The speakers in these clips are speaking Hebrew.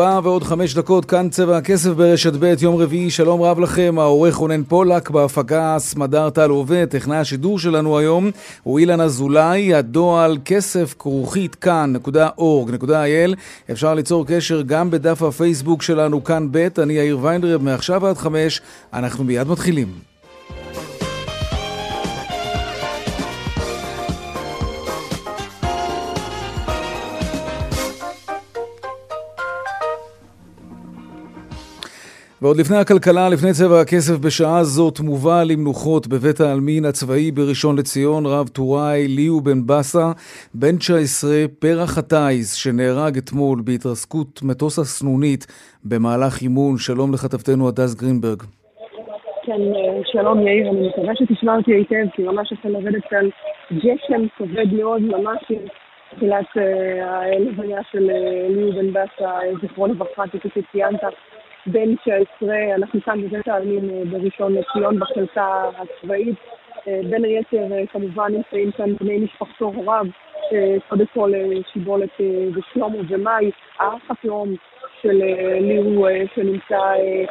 ארבע ועוד חמש דקות, כאן צבע הכסף ברשת ב', יום רביעי, שלום רב לכם, העורך רונן פולק, בהפקה סמדר טל עובד, טכנאי השידור שלנו היום הוא אילן אזולאי, הדועל כסף כרוכית כאן.org.il, אפשר ליצור קשר גם בדף הפייסבוק שלנו כאן ב', אני יאיר ויינדרב, מעכשיו עד חמש, אנחנו מיד מתחילים. ועוד לפני הכלכלה, לפני צבע הכסף, בשעה זאת מובא למנוחות בבית העלמין הצבאי בראשון לציון רב טוראי ליהו בן בסה, בן 19, פרח הטיס, שנהרג אתמול בהתרסקות מטוס הסנונית במהלך אימון. שלום לכתבתנו הדס גרינברג. כן, שלום יאיר, אני מקווה שתשמע אותי היטב, כי ממש אפשר לרדת כאן גשם כבד מאוד, ממש עם תחילת אה, ההלוויה של אה, ליהו בן בסה, זכרו לברכה, כפי שציינת. בן 19, אנחנו כאן בבית העלמין אה, בראשון לציון בחלקה הצבאית. אה, בין היתר אה, כמובן נמצאים כאן בני משפחתו הוריו, קודם כל שיבולת ושלמה ומאי, האח התאום של ליהו שנמצא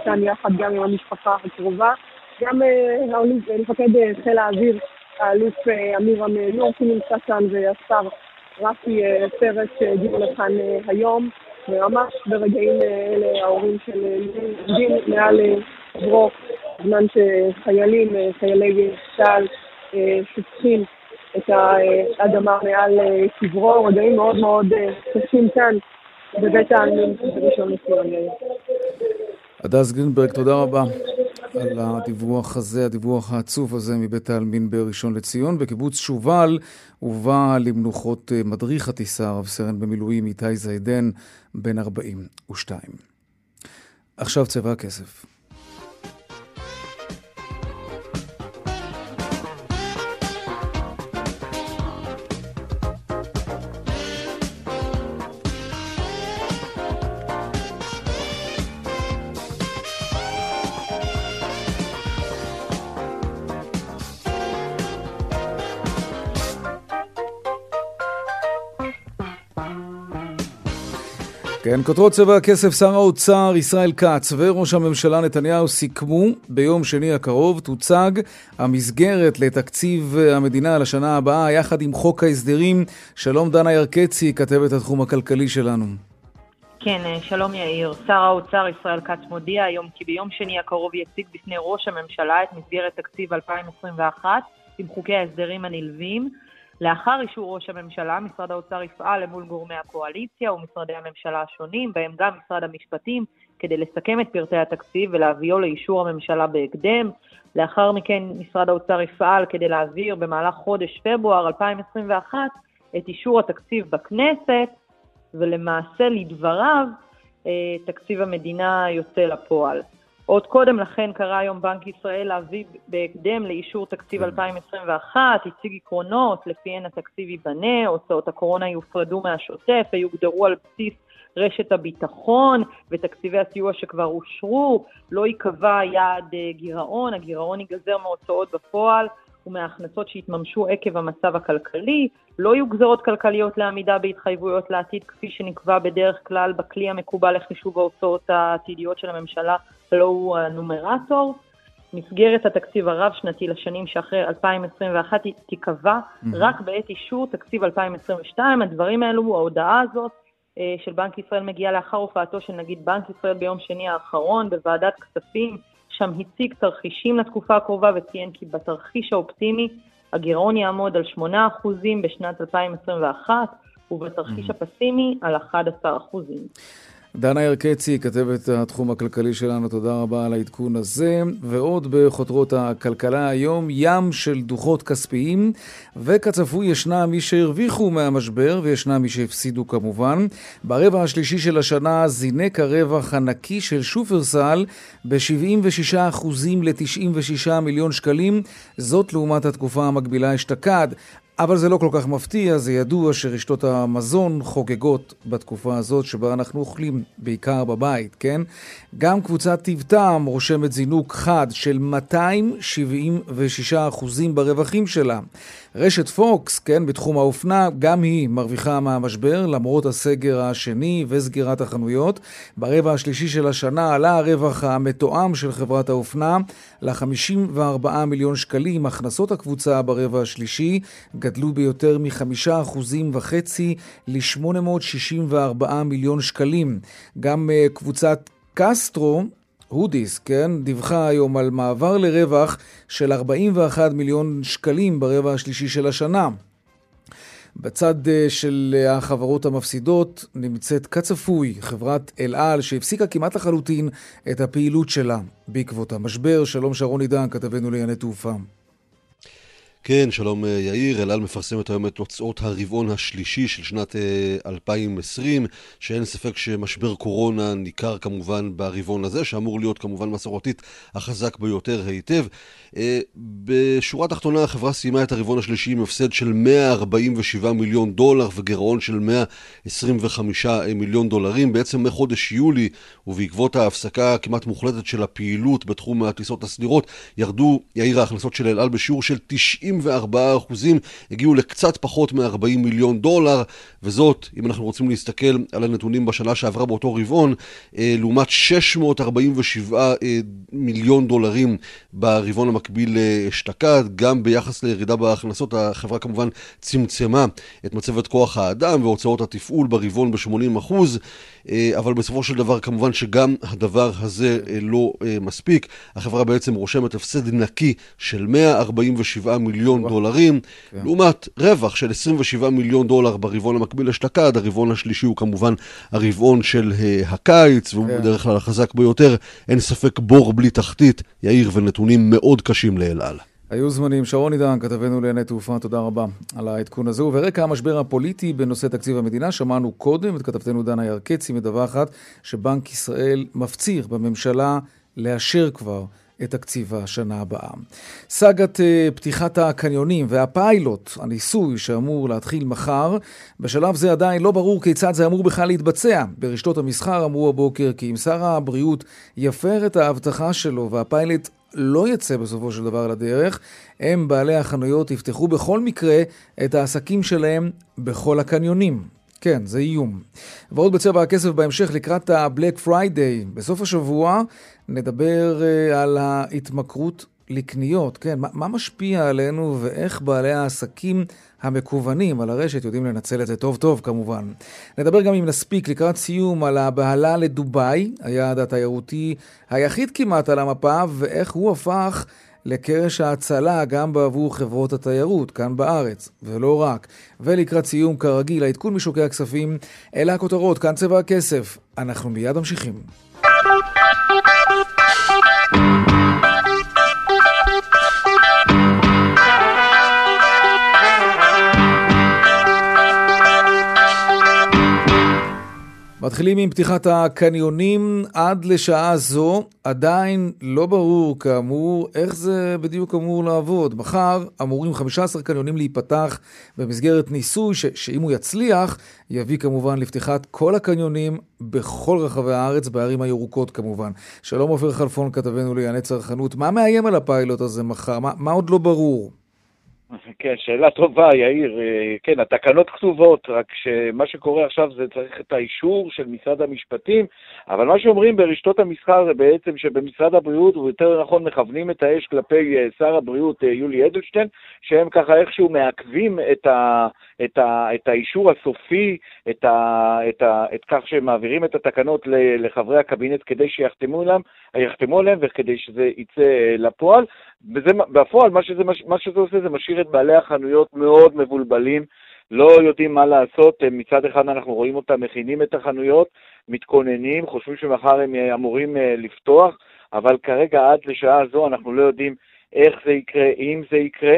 כאן יחד גם עם המשפחה הקרובה. גם מפקד חיל האוויר, האלוף אמיר המנורקי נמצא כאן והשר רפי פרץ שהגיעו לכאן היום. וממש ברגעים אלה ההורים של עומדים מעל עברו, בזמן שחיילים, חיילי צה"ל, שופכים את האדמה מעל קברו, רגעים מאוד מאוד קשים כאן בבית העלמין בראשון לציון. הדס גרינברג, תודה רבה. על הדיווח הזה, הדיווח העצוב הזה מבית העלמין בראשון לציון. בקיבוץ שובל הובא למנוחות אה, מדריך הטיסה, רב סרן במילואים איתי זיידן, בן 42. עכשיו צבע הכסף. כן, כותרות צבע הכסף, שר האוצר ישראל כץ וראש הממשלה נתניהו סיכמו ביום שני הקרוב תוצג המסגרת לתקציב המדינה לשנה הבאה יחד עם חוק ההסדרים. שלום דנה ירקצי, כתבת התחום הכלכלי שלנו. כן, שלום יאיר. שר האוצר ישראל כץ מודיע היום כי ביום שני הקרוב יציג בפני ראש הממשלה את מסגרת תקציב 2021 עם חוקי ההסדרים הנלווים. לאחר אישור ראש הממשלה, משרד האוצר יפעל למול גורמי הקואליציה ומשרדי הממשלה השונים, בהם גם משרד המשפטים, כדי לסכם את פרטי התקציב ולהביאו לאישור הממשלה בהקדם. לאחר מכן משרד האוצר יפעל כדי להעביר במהלך חודש פברואר 2021 את אישור התקציב בכנסת, ולמעשה לדבריו אה, תקציב המדינה יוצא לפועל. עוד קודם לכן קרא היום בנק ישראל להביא בהקדם לאישור תקציב 2021, כן. הציג עקרונות לפיהן התקציב ייבנה, הוצאות הקורונה יופרדו מהשוטף ויוגדרו על בסיס רשת הביטחון ותקציבי הסיוע שכבר אושרו, לא ייקבע יעד אה, גירעון, הגירעון ייגזר מהוצאות בפועל ומההכנסות שהתממשו עקב המצב הכלכלי, לא יהיו גזרות כלכליות לעמידה בהתחייבויות לעתיד כפי שנקבע בדרך כלל בכלי המקובל לחישוב ההוצאות העתידיות של הממשלה, לא הוא הנומרטור. מסגרת התקציב הרב-שנתי לשנים שאחרי 2021 תיקבע mm-hmm. רק בעת אישור תקציב 2022. הדברים האלו, ההודעה הזאת אה, של בנק ישראל מגיעה לאחר הופעתו של נגיד בנק ישראל ביום שני האחרון בוועדת כספים. שם הציג תרחישים לתקופה הקרובה וציין כי בתרחיש האופטימי הגירעון יעמוד על 8% בשנת 2021 ובתרחיש mm-hmm. הפסימי על 11%. דנה ירקצי, כתבת התחום הכלכלי שלנו, תודה רבה על העדכון הזה. ועוד בחותרות הכלכלה היום, ים של דוחות כספיים, וכצפוי ישנם מי שהרוויחו מהמשבר וישנם מי שהפסידו כמובן. ברבע השלישי של השנה זינק הרווח הנקי של שופרסל ב-76% ל-96 מיליון שקלים, זאת לעומת התקופה המקבילה אשתקד. אבל זה לא כל כך מפתיע, זה ידוע שרשתות המזון חוגגות בתקופה הזאת שבה אנחנו אוכלים בעיקר בבית, כן? גם קבוצת טיב טעם רושמת זינוק חד של 276% ברווחים שלה. רשת פוקס, כן, בתחום האופנה, גם היא מרוויחה מהמשבר, למרות הסגר השני וסגירת החנויות. ברבע השלישי של השנה עלה הרווח המתואם של חברת האופנה ל-54 מיליון שקלים. הכנסות הקבוצה ברבע השלישי גדלו ביותר מ-5% וחצי ל-864 מיליון שקלים. גם uh, קבוצת קסטרו הודיס, כן, דיווחה היום על מעבר לרווח של 41 מיליון שקלים ברבע השלישי של השנה. בצד אה, של החברות המפסידות נמצאת כצפוי חברת אל על שהפסיקה כמעט לחלוטין את הפעילות שלה בעקבות המשבר. שלום שרון עידן, כתבנו לענייני תעופה. כן, שלום אה, יאיר. אל על מפרסמת היום את תוצאות הרבעון השלישי של שנת 2020, אה, שאין ספק שמשבר קורונה ניכר כמובן ברבעון הזה, שאמור להיות כמובן מסורתית החזק ביותר היטב. אה, בשורה התחתונה החברה סיימה את הרבעון השלישי עם הפסד של 147 מיליון דולר וגירעון של 125 מיליון דולרים. בעצם מחודש יולי ובעקבות ההפסקה הכמעט מוחלטת של הפעילות בתחום הטיסות הסדירות, ירדו, יאיר, ההכנסות של אל על בשיעור של 90 אחוזים הגיעו לקצת פחות מ-40 מיליון דולר, וזאת, אם אנחנו רוצים להסתכל על הנתונים בשנה שעברה באותו רבעון, אה, לעומת 647 אה, מיליון דולרים ברבעון המקביל אשתקד, גם ביחס לירידה בהכנסות, החברה כמובן צמצמה את מצבת כוח האדם והוצאות התפעול ברבעון ב-80 אחוז. אה, אבל בסופו של דבר כמובן שגם הדבר הזה אה, לא אה, מספיק. החברה בעצם רושמת הפסד נקי של 147 מיליון וואו. דולרים, כן. לעומת רווח של 27 מיליון דולר ברבעון המקביל אשתקד. הרבעון השלישי הוא כמובן הרבעון של הקיץ, והוא כן. בדרך כלל החזק ביותר. אין ספק בור בלי תחתית, יאיר, ונתונים מאוד קשים לאל על. היו זמנים. שרון עידן, כתבנו לענייני תעופה, תודה רבה על העדכון הזה. וברקע המשבר הפוליטי בנושא תקציב המדינה, שמענו קודם את כתבתנו דנה ירקצי מדווחת שבנק ישראל מפציר בממשלה לאשר כבר את תקציב השנה הבאה. סאגת uh, פתיחת הקניונים והפיילוט, הניסוי שאמור להתחיל מחר, בשלב זה עדיין לא ברור כיצד זה אמור בכלל להתבצע. ברשתות המסחר אמרו הבוקר כי אם שר הבריאות יפר את ההבטחה שלו והפיילוט לא יצא בסופו של דבר לדרך, הם, בעלי החנויות, יפתחו בכל מקרה את העסקים שלהם בכל הקניונים. כן, זה איום. ועוד בצבע הכסף בהמשך לקראת ה-Black Friday. בסוף השבוע נדבר uh, על ההתמכרות לקניות. כן, מה, מה משפיע עלינו ואיך בעלי העסקים המקוונים על הרשת יודעים לנצל את זה טוב טוב כמובן. נדבר גם אם נספיק לקראת סיום על הבהלה לדובאי, היעד התיירותי היחיד כמעט על המפה, ואיך הוא הפך לקרש ההצלה גם בעבור חברות התיירות כאן בארץ, ולא רק. ולקראת סיום, כרגיל, העדכון משוקי הכספים, אלה הכותרות, כאן צבע הכסף. אנחנו מיד ממשיכים. מתחילים עם פתיחת הקניונים עד לשעה זו, עדיין לא ברור כאמור איך זה בדיוק אמור לעבוד. מחר אמורים 15 קניונים להיפתח במסגרת ניסוי ש- שאם הוא יצליח, יביא כמובן לפתיחת כל הקניונים בכל רחבי הארץ, בערים הירוקות כמובן. שלום עופר חלפון, כתבנו לענייני צרכנות. מה מאיים על הפיילוט הזה מחר? מה, מה עוד לא ברור? כן, שאלה טובה, יאיר. אה, כן, התקנות כתובות, רק שמה שקורה עכשיו זה צריך את האישור של משרד המשפטים, אבל מה שאומרים ברשתות המסחר זה בעצם שבמשרד הבריאות, ויותר נכון מכוונים את האש כלפי אה, שר הבריאות אה, יולי אדלשטיין, שהם ככה איכשהו מעכבים את, ה, את, ה, את האישור הסופי, את, ה, את, ה, את כך שהם מעבירים את התקנות לחברי הקבינט כדי שיחתמו עליהם, עליהם וכדי שזה יצא לפועל. וזה, בפועל, מה שזה, מה שזה עושה זה משאיר את בעלי החנויות מאוד מבולבלים, לא יודעים מה לעשות, מצד אחד אנחנו רואים אותם מכינים את החנויות, מתכוננים, חושבים שמחר הם אמורים לפתוח, אבל כרגע עד לשעה זו אנחנו לא יודעים איך זה יקרה, אם זה יקרה.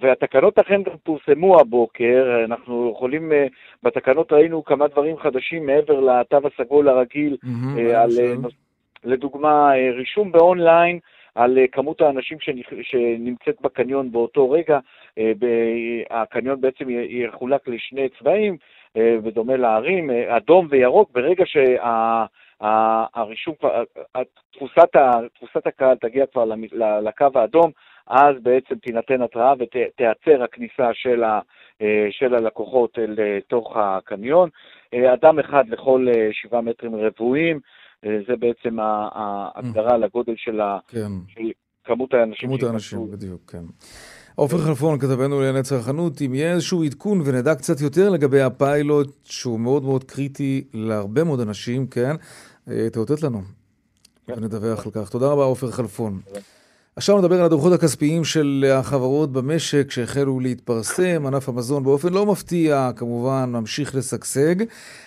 והתקנות אכן גם פורסמו הבוקר, אנחנו יכולים, בתקנות ראינו כמה דברים חדשים מעבר לתו הסגול הרגיל, על, לדוגמה, רישום באונליין על כמות האנשים שנמצאת בקניון באותו רגע, הקניון בעצם יחולק לשני צבעים, בדומה לערים, אדום וירוק, ברגע שה... הרישום, תפוסת הקהל תגיע כבר לקו האדום, אז בעצם תינתן התראה ותיעצר הכניסה של, ה, של הלקוחות אל תוך הקניון. אדם אחד לכל שבעה מטרים רבועים, זה בעצם ההגדרה לגודל של, כן. של כמות האנשים. כמות האנשים, בדיוק, כן. עופר חלפון, כתבנו לענייני צרכנות, אם יהיה איזשהו עדכון ונדע קצת יותר לגבי הפיילוט, שהוא מאוד מאוד קריטי להרבה מאוד אנשים, כן? אה, תאותת לנו, כן. ונדווח על כך. תודה רבה, עופר חלפון. עכשיו נדבר על הדוחות הכספיים של החברות במשק שהחלו להתפרסם. ענף המזון באופן לא מפתיע, כמובן, ממשיך לשגשג,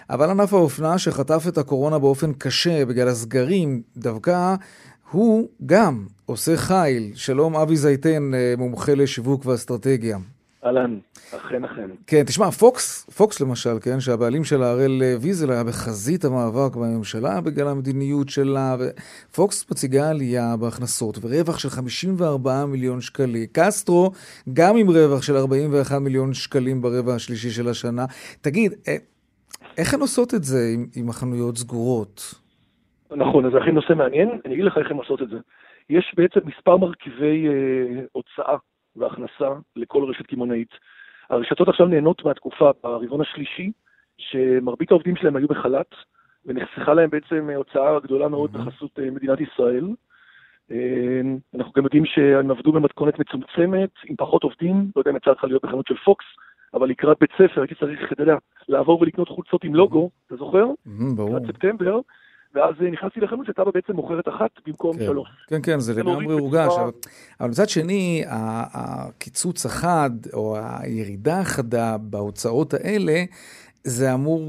אבל ענף האופנה שחטף את הקורונה באופן קשה בגלל הסגרים, דווקא הוא גם עושה חיל. שלום, אבי זייטן, אה, מומחה לשיווק ואסטרטגיה. אהלן, אכן אכן. כן, תשמע, פוקס, פוקס למשל, כן, שהבעלים של הראל ויזל היה בחזית המאבק בממשלה בגלל המדיניות שלה, ופוקס מציגה עלייה בהכנסות ורווח של 54 מיליון שקלים. קסטרו, גם עם רווח של 41 מיליון שקלים ברבע השלישי של השנה. תגיד, אה, איך הן עושות את זה עם, עם החנויות סגורות? נכון, אז זה הכי נושא מעניין. אני אגיד לך איך הן עושות את זה. יש בעצם מספר מרכיבי אה, הוצאה והכנסה לכל רשת קמעונאית. הרשתות עכשיו נהנות מהתקופה ברבעון השלישי, שמרבית העובדים שלהם היו בחל"ת, ונחסכה להם בעצם הוצאה גדולה מאוד בחסות אה, מדינת ישראל. אה, אנחנו גם יודעים שהם עבדו במתכונת מצומצמת, עם פחות עובדים, לא יודע אם יצא לך להיות בחנות של פוקס, אבל לקראת בית ספר הייתי צריך, אתה יודע, לעבור ולקנות חולצות עם לוגו, אתה זוכר? ברור. לקראת ספטמבר, ואז נכנסתי לחנות שטאבה בעצם מוכרת אחת במקום כן. שלוש. כן, כן, זה לגמרי הורגש. אבל, אבל מצד שני, הקיצוץ החד, או הירידה החדה בהוצאות האלה, זה אמור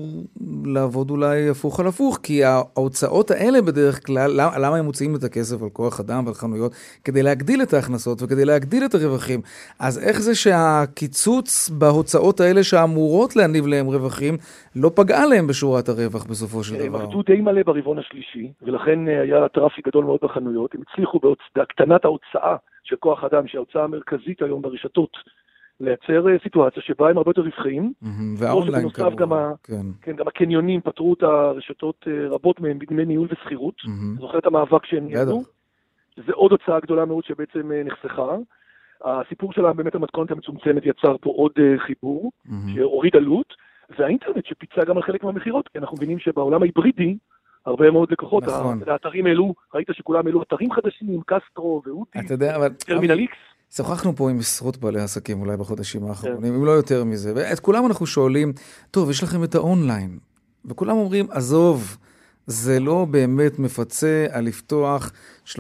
לעבוד אולי הפוך על הפוך, כי ההוצאות האלה בדרך כלל, למה, למה הם מוציאים את הכסף על כוח אדם ועל חנויות? כדי להגדיל את ההכנסות וכדי להגדיל את הרווחים. אז איך זה שהקיצוץ בהוצאות האלה שאמורות להניב להם רווחים, לא פגעה להם בשורת הרווח בסופו של דבר? הם עבדו די מלא ברבעון השלישי, ולכן אה, היה traffic גדול מאוד בחנויות. הם הצליחו בהקטנת ההוצאה של כוח אדם, שהיא ההוצאה המרכזית היום ברשתות. לייצר אה, סיטואציה שבה הם הרבה יותר רווחיים. והאונליין כמובן, גם, כן. כן, גם הקניונים פתרו את הרשתות אה, רבות מהם בדמי ניהול ושכירות. זוכר את המאבק שהם ניהלו? זה עוד הוצאה גדולה מאוד שבעצם אה, נחסכה. הסיפור שלהם באמת המתכונת המצומצמת יצר פה עוד חיבור, שהוריד עלות, והאינטרנט שפיצה גם על חלק מהמכירות, כי אנחנו מבינים שבעולם ההיברידי, הרבה מאוד לקוחות, נכון. האתרים העלו, ראית שכולם העלו אתרים חדשים, קסטרו ואוטי, טרמינל איקס. שוחחנו פה עם עשרות בעלי עסקים אולי בחודשים האחרונים, אם לא יותר מזה, ואת כולם אנחנו שואלים, טוב, יש לכם את האונליין, וכולם אומרים, עזוב, זה לא באמת מפצה על לפתוח 30-40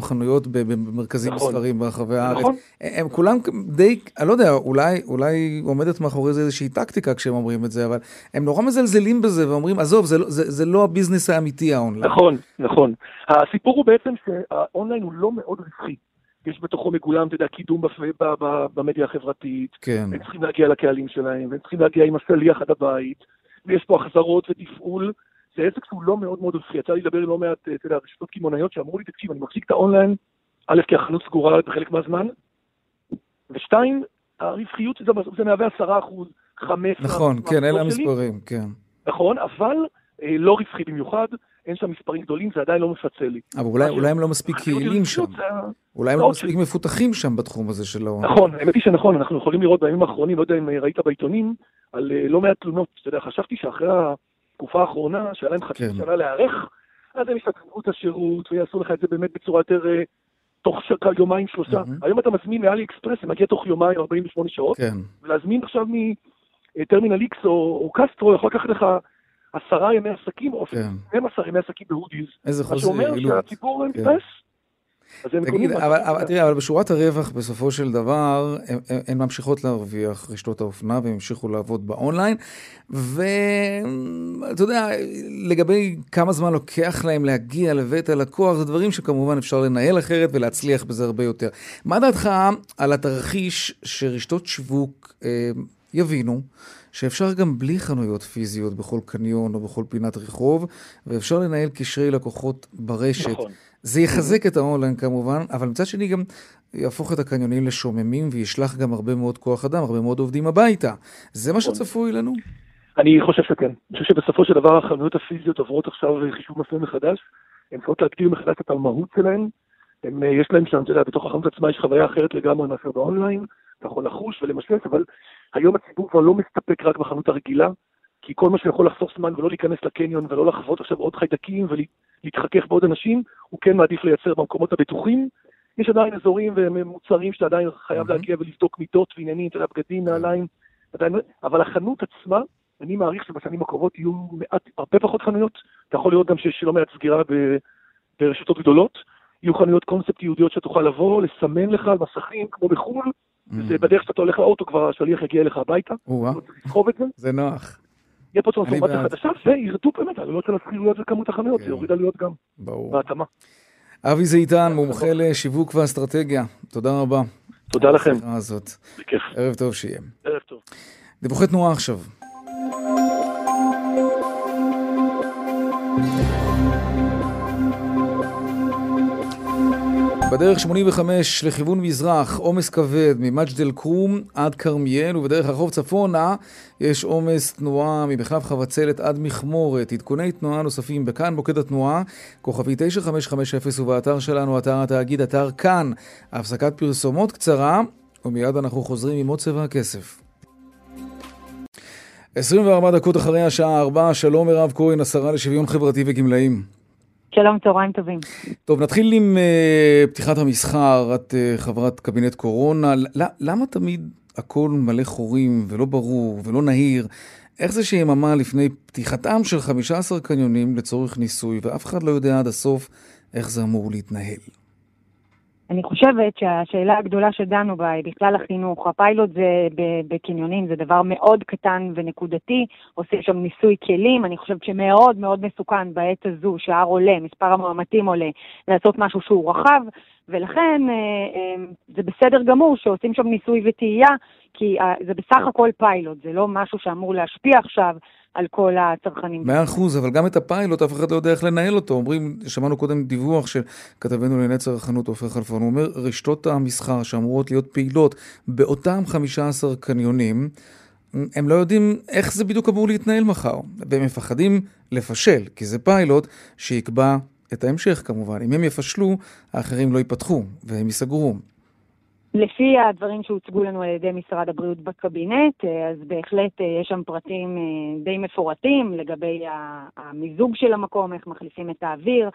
חנויות במרכזים נכון, מסחריים ברחבי הארץ. נכון. הם כולם די, אני לא יודע, אולי, אולי עומדת מאחורי זה איזושהי טקטיקה כשהם אומרים את זה, אבל הם נורא מזלזלים בזה ואומרים, עזוב, זה, לא, זה, זה לא ה business האמיתי האונליין. נכון, נכון. הסיפור הוא בעצם שהאונליין הוא לא מאוד רווחי. יש בתוכו מגולם, אתה יודע, קידום בפ... במדיה החברתית. כן. הם צריכים להגיע לקהלים שלהם, והם צריכים להגיע עם השליח עד הבית, ויש פה החזרות ותפעול. זה עסק שהוא לא מאוד מאוד רווחי. יצא לי לדבר עם לא מעט, אתה יודע, רשתות קמעונאיות שאמרו לי, תקשיב, אני מחזיק את האונליין, א', כי החנות סגורה בחלק מהזמן, ושתיים, הרווחיות זה, זה מהווה עשרה אחוז, חמש... נכון, כן, אלה המספרים, כן. נכון, אבל אה, לא רווחי במיוחד, אין שם מספרים גדולים, זה עדיין לא מפצה לי. אבל אולי, אולי הם לא מספיק יעילים שם. זה... אולי הם לא מספיק מפותחים שם בתחום הזה של ההון. נכון, האמת היא שנכון, אנחנו יכולים לראות בימים האחרונים, לא יודע אם ראית בעיתונים, על אה, לא מעט תלונות. אתה יודע, חשבתי שאחרי התקופה האחרונה, שהיה להם חצי כן. שנה להיערך, אז הם ישתתפו את השירות ויעשו לך את זה באמת בצורה יותר... אה, תוך ש... יומיים שלושה. Mm-hmm. היום אתה מזמין מאלי אקספרס, זה מגיע תוך יומיים 48 שעות. כן. ולהזמין עכשיו מטרמינל איקס או, או קסטרו יכול לקחת לך עשרה ימי עסקים, או אפילו 12 כן. ימי עסקים בהודיז. איזה יעילות. מה שאומר שהציבור כן. מתפס. תגיד, אבל, אבל תראה, אבל בשורת הרווח בסופו של דבר, הן ממשיכות להרוויח רשתות האופנה והן המשיכו לעבוד באונליין, ואתה יודע, לגבי כמה זמן לוקח להם להגיע לבית הלקוח, זה דברים שכמובן אפשר לנהל אחרת ולהצליח בזה הרבה יותר. מה דעתך על התרחיש שרשתות שיווק אה, יבינו? שאפשר גם בלי חנויות פיזיות בכל קניון או בכל פינת רחוב, ואפשר לנהל קשרי לקוחות ברשת. נכון. זה יחזק את האונליין כמובן, אבל מצד שני גם יהפוך את הקניונים לשוממים וישלח גם הרבה מאוד כוח אדם, הרבה מאוד עובדים הביתה. זה מה נכון. שצפוי לנו? אני חושב שכן. אני חושב שבסופו של דבר החנויות הפיזיות עוברות עכשיו חישוב מסוים מחדש. הן צריכות להגדיר מחדש את המהות שלהן. הם, יש להם שם, אתה יודע, בתוך החנות עצמה יש חוויה אחרת לגמרי מאשר באונליין. אתה יכול לחוש ולמשש, אבל היום הציבור כבר לא מסתפק רק בחנות הרגילה, כי כל מה שיכול לחסוך זמן ולא להיכנס לקניון ולא לחוות עכשיו עוד חיידקים ולהתחכך בעוד אנשים, הוא כן מעדיף לייצר במקומות הבטוחים. יש עדיין אזורים ומוצרים שאתה עדיין חייב להגיע ולבדוק מיטות ועניינים, אתה יודע, בגדים, נעליים, עדיין, אבל החנות עצמה, אני מעריך שבשנים הקרובות יהיו מעט, הרבה פחות חנויות. אתה יכול לראות גם שיש לא מעט סגירה ברשתות גדולות. יהיו חנויות קונספט יהודיות שתוכל לבוא, לסמן לך על מסכים, כמו בחו"ל, mm. בדרך שאתה הולך לאוטו כבר השליח יגיע אליך הביתה. זה נוח. יהיה פה טרנספורמציה חדשה, וירדו באמת העלויות של השכירויות וכמות החנויות, זה כן. יוריד עלויות גם. ברור. בהתאמה. אבי זיתן, מומחה לשיווק ואסטרטגיה, תודה רבה. תודה לכם. בכיף. ערב טוב שיהיה. ערב טוב. דיווחי תנועה עכשיו. בדרך 85 לכיוון מזרח, עומס כבד ממג'ד אל-כרום עד כרמיאל, ובדרך הרחוב צפונה יש עומס תנועה ממחלף חבצלת עד מכמורת. עדכוני תנועה נוספים בכאן מוקד התנועה, כוכבי 9550 ובאתר שלנו, אתר התאגיד, אתר כאן. הפסקת פרסומות קצרה, ומיד אנחנו חוזרים עם עוד צבע הכסף. 24 דקות אחרי השעה 4, שלום מירב כהן, השרה לשוויון חברתי וגמלאים. שלום, צהריים טובים. טוב, נתחיל עם uh, פתיחת המסחר. את uh, חברת קבינט קורונה. למה תמיד הכל מלא חורים ולא ברור ולא נהיר? איך זה שיממה לפני פתיחתם של 15 קניונים לצורך ניסוי, ואף אחד לא יודע עד הסוף איך זה אמור להתנהל? אני חושבת שהשאלה הגדולה שדנו בה היא בכלל החינוך. הפיילוט זה בקניונים, זה דבר מאוד קטן ונקודתי, עושים שם ניסוי כלים, אני חושבת שמאוד מאוד מסוכן בעת הזו שהר עולה, מספר המאומתים עולה, לעשות משהו שהוא רחב, ולכן אה, אה, זה בסדר גמור שעושים שם ניסוי וטעייה, כי אה, זה בסך הכל פיילוט, זה לא משהו שאמור להשפיע עכשיו על כל הצרכנים. מאה אחוז, אבל גם את הפיילוט, אף אחד לא יודע איך לנהל אותו. אומרים, שמענו קודם דיווח של כתבנו לענייני צרכנות עופר חלפון, הוא אומר, רשתות המסחר שאמורות להיות פעילות באותם 15 קניונים, הם לא יודעים איך זה בדיוק אמור להתנהל מחר, והם מפחדים לפשל, כי זה פיילוט שיקבע את ההמשך כמובן. אם הם יפשלו, האחרים לא ייפתחו והם ייסגרו. לפי הדברים שהוצגו לנו על ידי משרד הבריאות בקבינט, אה, אז בהחלט אה, יש שם פרטים אה, די מפורטים לגבי המיזוג של המקום, איך מחליפים את האוויר,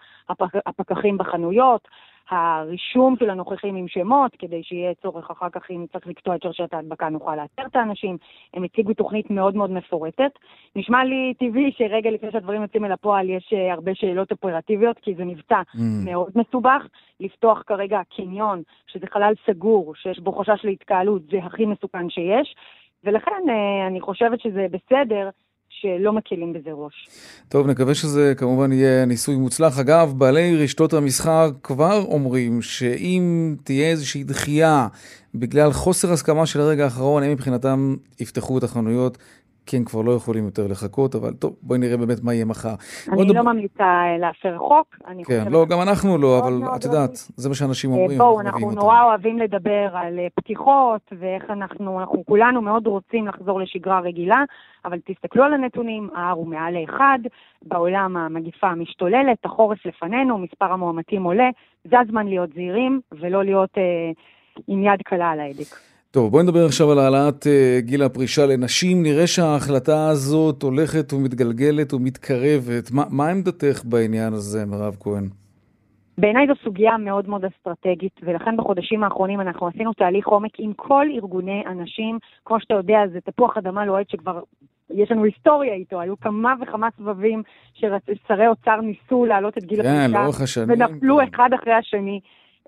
הפקחים בחנויות, הרישום של הנוכחים עם שמות, כדי שיהיה צורך אחר כך, אם צריך לקטוע את שרשרת ההדבקה, נוכל לאתר את האנשים. הם הציגו תוכנית מאוד מאוד מפורטת. נשמע לי טבעי שרגע לפני שהדברים יוצאים אל הפועל יש uh, הרבה שאלות אופרטיביות, כי זה מבצע mm. מאוד מסובך. לפתוח כרגע קניון, שזה חלל סגור, שיש בו חשש להתקהלות, זה הכי מסוכן שיש. ולכן uh, אני חושבת שזה בסדר שלא מקלים בזה ראש. טוב, נקווה שזה כמובן יהיה ניסוי מוצלח. אגב, בעלי רשתות המסחר כבר אומרים שאם תהיה איזושהי דחייה בגלל חוסר הסכמה של הרגע האחרון, הם מבחינתם יפתחו את החנויות כי הם כבר לא יכולים יותר לחכות, אבל טוב, בואי נראה באמת מה יהיה מחר. אני לא ממליצה אה, להפר חוק. כן, לא, גם אנחנו לא, אבל את יודעת, זה מה שאנשים אה, אומרים. בואו, אנחנו נורא אוהבים לדבר על אה, פתיחות, ואיך אנחנו, אנחנו כולנו מאוד רוצים לחזור לשגרה רגילה, אבל תסתכלו על הנתונים, ה-R הוא מעל לאחד, בעולם המגיפה משתוללת, החורף לפנינו, מספר המאומתים עולה, זה הזמן להיות זהירים, ולא להיות אה, עם יד קלה על ההדק. טוב, בואי נדבר עכשיו על העלאת uh, גיל הפרישה לנשים. נראה שההחלטה הזאת הולכת ומתגלגלת ומתקרבת. מה, מה עמדתך בעניין הזה, מירב כהן? בעיניי זו סוגיה מאוד מאוד אסטרטגית, ולכן בחודשים האחרונים אנחנו עשינו תהליך עומק עם כל ארגוני הנשים. כמו שאתה יודע, זה תפוח אדמה לוהט שכבר יש לנו היסטוריה איתו, היו כמה וכמה סבבים ששרי אוצר ניסו להעלות את גיל כן, הפרישה, ונפלו כן. אחד אחרי השני.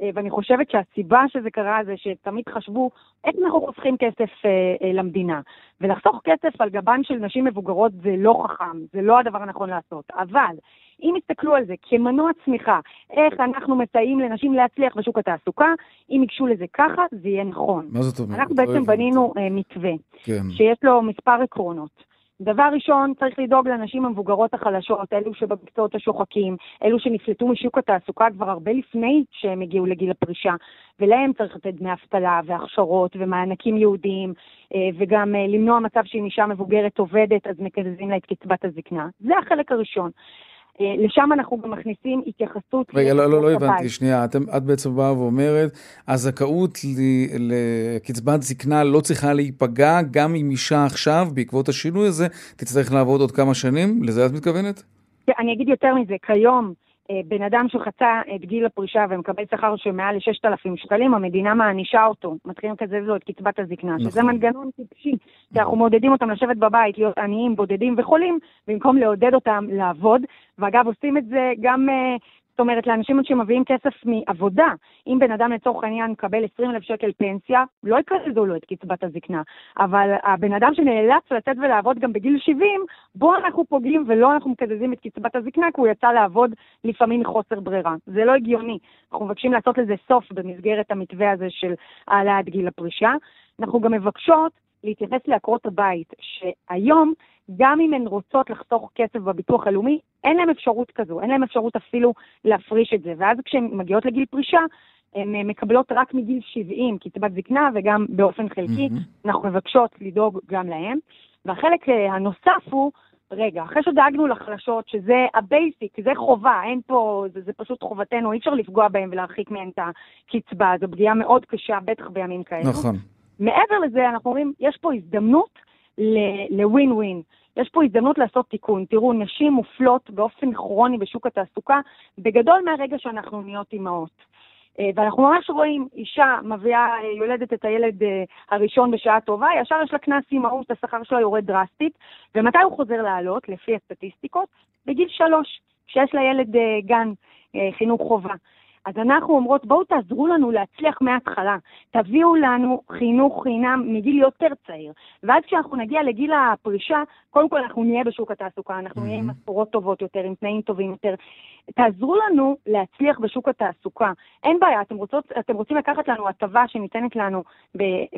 אה, ואני חושבת שהסיבה שזה קרה זה שתמיד חשבו איך אנחנו חוסכים כסף אה, אה, למדינה. ולחסוך כסף על גבן של נשים מבוגרות זה לא חכם, זה לא הדבר הנכון לעשות. אבל אם יסתכלו על זה כמנוע צמיחה, איך אנחנו מסייעים לנשים להצליח בשוק התעסוקה, אם ייגשו לזה ככה, זה יהיה נכון. מה זאת אומרת? אנחנו לא בעצם. בנינו מתווה, כן. שיש לו מספר עקרונות. דבר ראשון, צריך לדאוג לנשים המבוגרות החלשות, אלו שבמקצועות השוחקים, אלו שנפלטו משוק התעסוקה כבר הרבה לפני שהם הגיעו לגיל הפרישה, ולהם צריך לתת דמי אבטלה והכשרות ומענקים ייעודיים, אה, וגם אה, למנוע מצב שאם אישה מבוגרת עובדת, אז מקזזים לה את קצבת הזקנה. זה החלק הראשון. אה, לשם אנחנו גם מכניסים התייחסות... רגע, לא, לא, לא הבנתי. שנייה, אתם, את בעצם באה ואומרת, הזכאות לקצבת זקנה לא צריכה להיפגע, גם אם אישה עכשיו, בעקבות השינוי הזה, תצטרך לעבוד עוד כמה שנים? לזה את מתכוונת? כן, אני אגיד יותר מזה, כיום בן אדם שחצה את גיל הפרישה ומקבל שכר של מעל ל-6,000 שקלים, המדינה מענישה אותו, מתחילים לקזז לו את קצבת הזקנה, שזה נכון. מנגנון טיפשי, כי אנחנו מעודדים אותם לשבת בבית, להיות עניים, בודדים וחולים, במקום לעודד אותם לעבוד, ואגב, עושים את זה גם... זאת אומרת, לאנשים שמביאים כסף מעבודה, אם בן אדם לצורך העניין מקבל 20,000 שקל פנסיה, לא יקזזו לו את קצבת הזקנה. אבל הבן אדם שנאלץ לצאת ולעבוד גם בגיל 70, בו אנחנו פוגעים ולא אנחנו מקזזים את קצבת הזקנה, כי הוא יצא לעבוד לפעמים מחוסר ברירה. זה לא הגיוני. אנחנו מבקשים לעשות לזה סוף במסגרת המתווה הזה של העלאת גיל הפרישה. אנחנו גם מבקשות להתייחס לעקרות הבית, שהיום, גם אם הן רוצות לחסוך כסף בביטוח הלאומי, אין להן אפשרות כזו, אין להן אפשרות אפילו להפריש את זה. ואז כשהן מגיעות לגיל פרישה, הן אה, מקבלות רק מגיל 70 קצבת זקנה וגם באופן חלקי. מהמם. אנחנו מבקשות לדאוג גם להם. והחלק אה, הנוסף הוא, רגע, אחרי שדאגנו לחלשות, שזה ה basic, זה חובה, אין פה, זה, זה פשוט חובתנו, אי אפשר לפגוע בהם ולהרחיק מהם את הקצבה, זו פגיעה מאוד קשה, בטח בימים כאלו. נכון. מעבר לזה, אנחנו אומרים, יש פה הזדמנות לווין ווין. יש פה הזדמנות לעשות תיקון. תראו, נשים מופלות באופן כרוני בשוק התעסוקה, בגדול מהרגע שאנחנו נהיות אימהות. אה, ואנחנו ממש רואים אישה מביאה, אה, יולדת את הילד אה, הראשון בשעה טובה, ישר יש לה קנס אימהות, השכר שלה יורד דרסטית, ומתי הוא חוזר לעלות, לפי הסטטיסטיקות? בגיל שלוש, כשיש לילד גן חינוך חובה. אז אנחנו אומרות, בואו תעזרו לנו להצליח מההתחלה. תביאו לנו חינוך חינם מגיל יותר צעיר. ואז כשאנחנו נגיע לגיל הפרישה, קודם כל אנחנו נהיה בשוק התעסוקה, אנחנו נהיה עם. משכורות טובות יותר, עם תנאים טובים יותר. תעזרו לנו להצליח בשוק התעסוקה. אין בעיה, אתם, רוצות, אתם רוצים לקחת לנו הטבה שניתנת לנו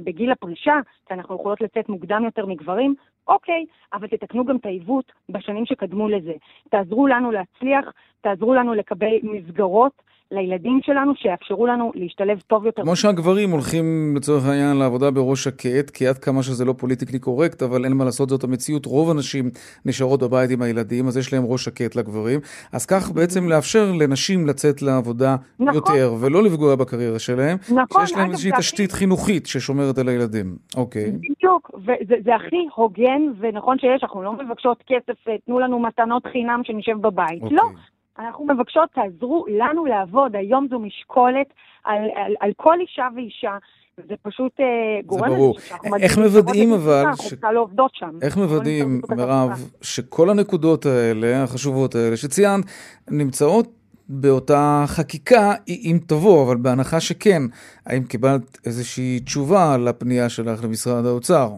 בגיל הפרישה, שאנחנו יכולות לצאת מוקדם יותר מגברים? אוקיי, אבל תתקנו גם את העיוות בשנים שקדמו לזה. תעזרו לנו להצליח, תעזרו לנו לקבל מסגרות לילדים שלנו, שיאפשרו לנו להשתלב טוב יותר. כמו שהגברים הולכים לצורך העניין לעבודה בראש שקט, כי עד כמה שזה לא פוליטיקלי קורקט, אבל אין מה לעשות, זאת המציאות. רוב הנשים נשארות בבית עם הילדים, אז יש להם ראש שקט לגברים. אז כך בעצם לאפשר לנשים לצאת לעבודה נכון. יותר, ולא לפגוע בקריירה שלהם, נכון, שיש להם איזושהי זה הכי- תשתית חינוכית ששומרת על הילדים. אוקיי. בדיוק, וזה זה הכי הוגן ונכון שיש, אנחנו לא מבקשות כסף, אה, תנו לנו מתנות חינם שנשב בבית. אוקיי. לא, אנחנו מבקשות, תעזרו לנו לעבוד. היום זו משקולת על, על, על כל אישה ואישה. זה פשוט אה, גורם ברור. לזה שאנחנו איך מוודאים אבל ש- לא. איך לא מוודאים, מירב. שכל הנקודות האלה, החשובות האלה, שציינת, נמצאות באותה חקיקה, אם תבוא, אבל בהנחה שכן, האם קיבלת איזושהי תשובה לפנייה שלך למשרד האוצר?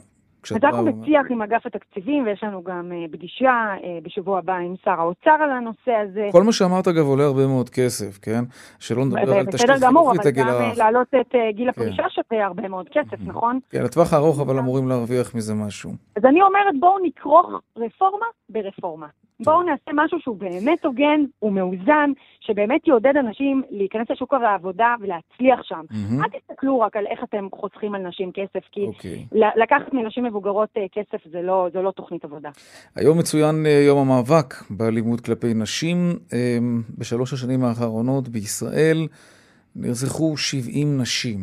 אז אנחנו בשיח עם אגף התקציבים, ויש לנו גם אה, פגישה אה, בשבוע הבא עם שר האוצר על הנושא הזה. כל מה שאמרת, אגב, עולה הרבה מאוד כסף, כן? שלא נדבר על תשתית בסדר גמור, חינוכית אבל לגיל גם אה, הרך. להעלות את גיל כן. הפרישה שווה הרבה מאוד כסף, נכון? כן, לטווח הארוך, אבל אמורים להרוויח מזה משהו. אז אני אומרת, בואו נכרוך רפורמה ברפורמה. בואו נעשה משהו שהוא באמת הוגן, הוא מאוזן, שבאמת יעודד אנשים להיכנס לשוק העבודה ולהצליח שם. מהמם. אל תסתכלו רק על איך אתם חוסכים על נשים כסף, כי אוקיי. ל- לקחת מנשים מבוגרות אה, כסף זה לא, זה לא תוכנית עבודה. היום מצוין אה, יום המאבק באלימות כלפי נשים. אה, בשלוש השנים האחרונות בישראל נרצחו 70 נשים.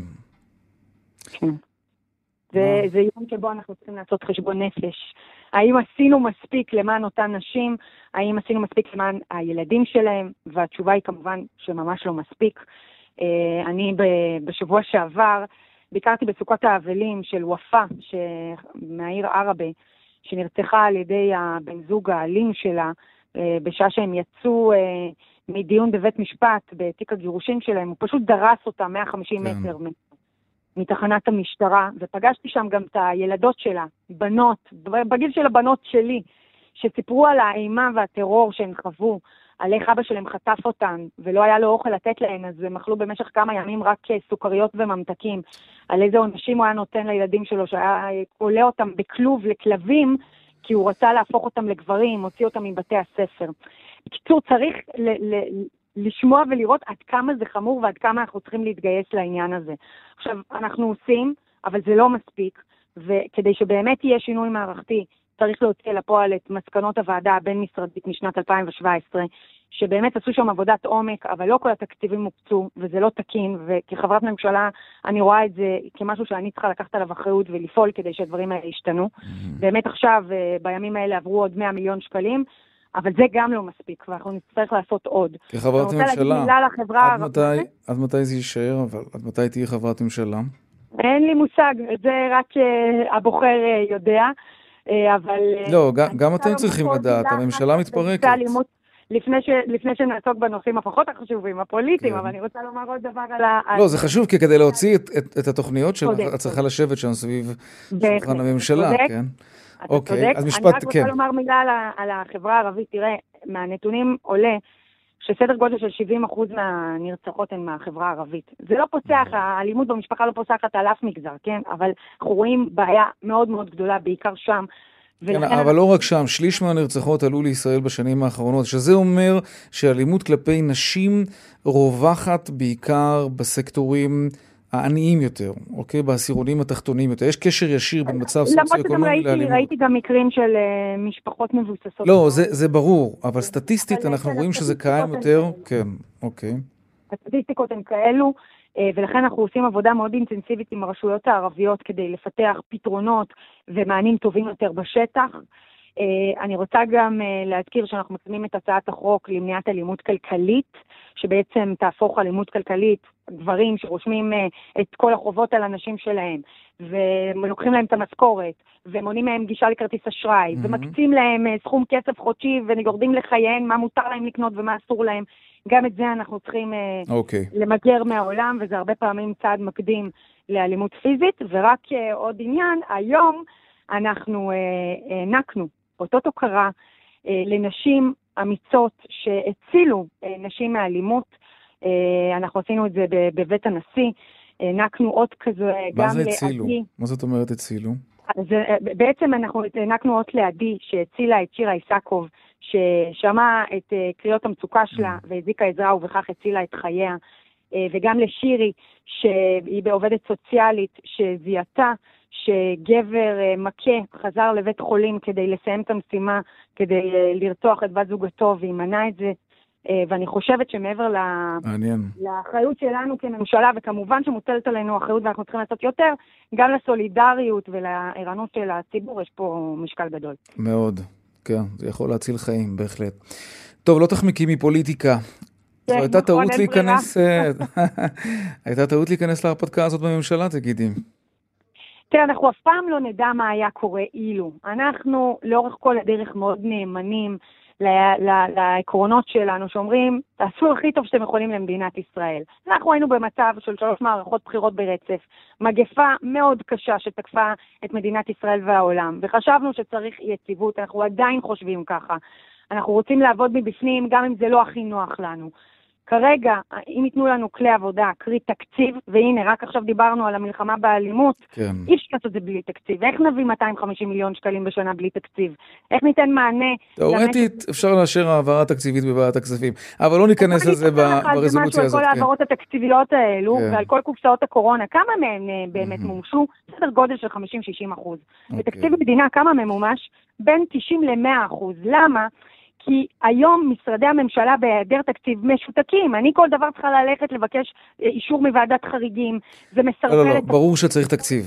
זה, אה. זה יום שבו אנחנו צריכים לעשות חשבון נפש. האם עשינו מספיק למען אותן נשים? האם עשינו מספיק למען הילדים שלהם? והתשובה היא כמובן שממש לא מספיק. אה, אני בשבוע שעבר ביקרתי בסוכת האבלים של ופא, ש... מהעיר עראבה, שנרצחה על ידי הבן זוג האלים שלה, אה, בשעה שהם יצאו אה, מדיון בבית משפט בתיק הגירושין שלהם, הוא פשוט דרס אותם 150 כן. מטר מתחנת המשטרה, ופגשתי שם גם את הילדות שלה, בנות, בגיל של הבנות שלי, שסיפרו על האימה והטרור שהן חוו, על איך אבא שלהם חטף אותן, ולא היה לו אוכל לתת להן, אז הם אכלו במשך כמה ימים רק אה, סוכריות וממתקים. על איזה עונשים הוא היה נותן לילדים שלו, שהיה אה, כולא אותם בכלוב לכלבים, כי הוא רצה להפוך אותם לגברים, הוציא אותם מבתי הספר. בקיצור, צריך ל- ל- לשמוע ולראות עד כמה זה חמור ועד כמה אנחנו צריכים להתגייס לעניין הזה. עכשיו, אנחנו עושים, אבל זה לא מספיק, וכדי שבאמת יהיה שינוי מערכתי, צריך להוציא לפועל את מסקנות הוועדה הבין-משרדית משנת 2017, שבאמת עשו שם עבודת עומק, אבל לא כל התקציבים הוקצו, וזה לא תקין, וכחברת ממשלה אני רואה את זה כמשהו שאני צריכה לקחת עליו אחריות ולפעול כדי שהדברים האלה ישתנו. באמת עכשיו, אה, בימים האלה עברו עוד 100 מיליון שקלים, אבל זה גם לא מספיק, ואנחנו נצטרך לעשות עוד. כחברת אני רוצה להגיד ממשלה, מילה לחברה עד. מתי, עד מתי זה יישאר, אבל עד מתי תהיי חברת ממשלה? אין לי מושג, זה רק אה, הבוחר אה, יודע, אבל... אה, לא, גם- אני אתם צריכים לדעת, הממשלה מתפרקת. לפני, ש, לפני שנעסוק בנושאים הפחות החשובים, הפוליטיים, כן. אבל אני רוצה לומר עוד דבר על ה... על- לא, זה חשוב, כי כדי להוציא את- את- את התוכניות שלך, צודק, את צריכה. לשבת שם סביב שולחן הממשלה, צודק. כן? אתה אוקיי, צודק. אז אני משפט, רק כן. רוצה לומר מילה על, על החברה הערבית. תראה, מהנתונים עולה שסדר גודל של 70% מהנרצחות הן מהחברה הערבית. זה לא פוסח, נכון. האלימות במשפחה לא פוסחת על אף מגזר, כן? אבל אנחנו רואים בעיה מאוד מאוד גדולה, בעיקר שם. כן, ולכן אבל לא רק שם, שליש מהנרצחות עלו לישראל בשנים האחרונות, שזה אומר שאלימות כלפי נשים רווחת בעיקר בסקטורים העניים יותר, אוקיי? בעשירונים התחתונים יותר. יש קשר ישיר בין מצב למרות שגם סוציו-אקונומי ראיתי, לאלימות. גם מקרים של אה, משפחות מבוססות. לא, זה, זה ברור, אבל סטטיסטית אבל, אנחנו כן, רואים שזה קיים יותר. הן- כן, אוקיי. הסטטיסטיקות הן כאלו, אה, ולכן אנחנו עושים עבודה מאוד אינטנסיבית עם הרשויות הערביות כדי לפתח פתרונות ומענים טובים יותר בשטח. אה, אני רוצה גם להזכיר שאנחנו מקדמים את הצעת החוק למניעת אלימות כלכלית, שבעצם תהפוך אלימות כלכלית, גברים שרושמים אה, את כל החובות על הנשים שלהם, ולוקחים להם את המשכורת, ומונעים מהם גישה לכרטיס אשראי, מהמם. ומקצים להם אה, סכום כסף חודשי ויורדים לחייהם, מה מותר להם לקנות ומה אסור להם. גם את זה אנחנו צריכים אה, אוקיי. למגר מהעולם, וזה הרבה פעמים צעד מקדים לאלימות פיזית. ורק עוד עניין, היום אנחנו הענקנו אותות הוקרה לנשים אמיצות שהצילו נשים מאלימות. אה, אנחנו עשינו את זה בבית הנשיא, הענקנו אות כזה גם מה זה הצילו? לעדי. מה זאת אומרת הצילו? אז אה, בעצם אנחנו הענקנו אות לעדי שהצילה את שירה איסקוב, ששמעה את אה, קריאות המצוקה שלה והזיקה עזרה ובכך הצילה את חייה, וגם לשירי, שהיא בעובדת סוציאלית, שזיהתה שגבר מכה חזר לבית חולים כדי לסיים את המשימה, כדי לרצוח את בת זוגתו, והיא מנעה את זה. אה, ואני חושבת שמעבר. מעניין. לאחריות שלנו כממשלה, וכמובן שמוטלת עלינו אחריות ואנחנו צריכים לעשות יותר, גם לסולידריות ולערנות של הציבור יש פה משקל גדול. מאוד. כן, זה יכול להציל חיים, בהחלט. טוב, לא תחמיקי מפוליטיקה. זו כן, הייתה נכון, טעות להיכנס... אה, הייתה טעות להיכנס להרפתקה הזאת בממשלה, תגידי. תראה, אנחנו אף פעם לא נדע מה היה קורה אילו. אנחנו לאורך כל הדרך מאוד נאמנים לעקרונות שלנו, שאומרים, תעשו הכי טוב שאתם יכולים למדינת ישראל. אנחנו היינו במצב של שלוש מערכות בחירות ברצף, מגפה מאוד קשה שתקפה את מדינת ישראל והעולם, וחשבנו שצריך יציבות, אנחנו עדיין חושבים ככה. אנחנו רוצים לעבוד מבפנים, גם אם זה לא הכי נוח לנו. כרגע, אם ייתנו לנו כלי עבודה, קרי תקציב, והנה, רק עכשיו דיברנו על המלחמה באלימות, כן. אי אפשר לעשות את זה בלי תקציב. איך נביא 250 מיליון שקלים בשנה בלי תקציב? איך ניתן מענה? תאורטית אפשר לאשר העברה תקציבית בוועדת הכספים, אבל לא ניכנס לזה ברזולוציה הזאת. על כל כן. ההעברות התקציביות האלו, כן. ועל כל קופסאות הקורונה, כמה מהן אה, באמת מהמם. מומשו? סדר גודל של 50-60 אחוז. אוקיי. בתקציב המדינה כמה ממומש? בין 90 ל-100 אחוז. למה? כי היום משרדי הממשלה בהיעדר תקציב משותקים. אני כל דבר צריכה ללכת לבקש אה, אישור מוועדת חריגים. זה לא, מסרבל לא, לא, את ברור שצריך תקציב.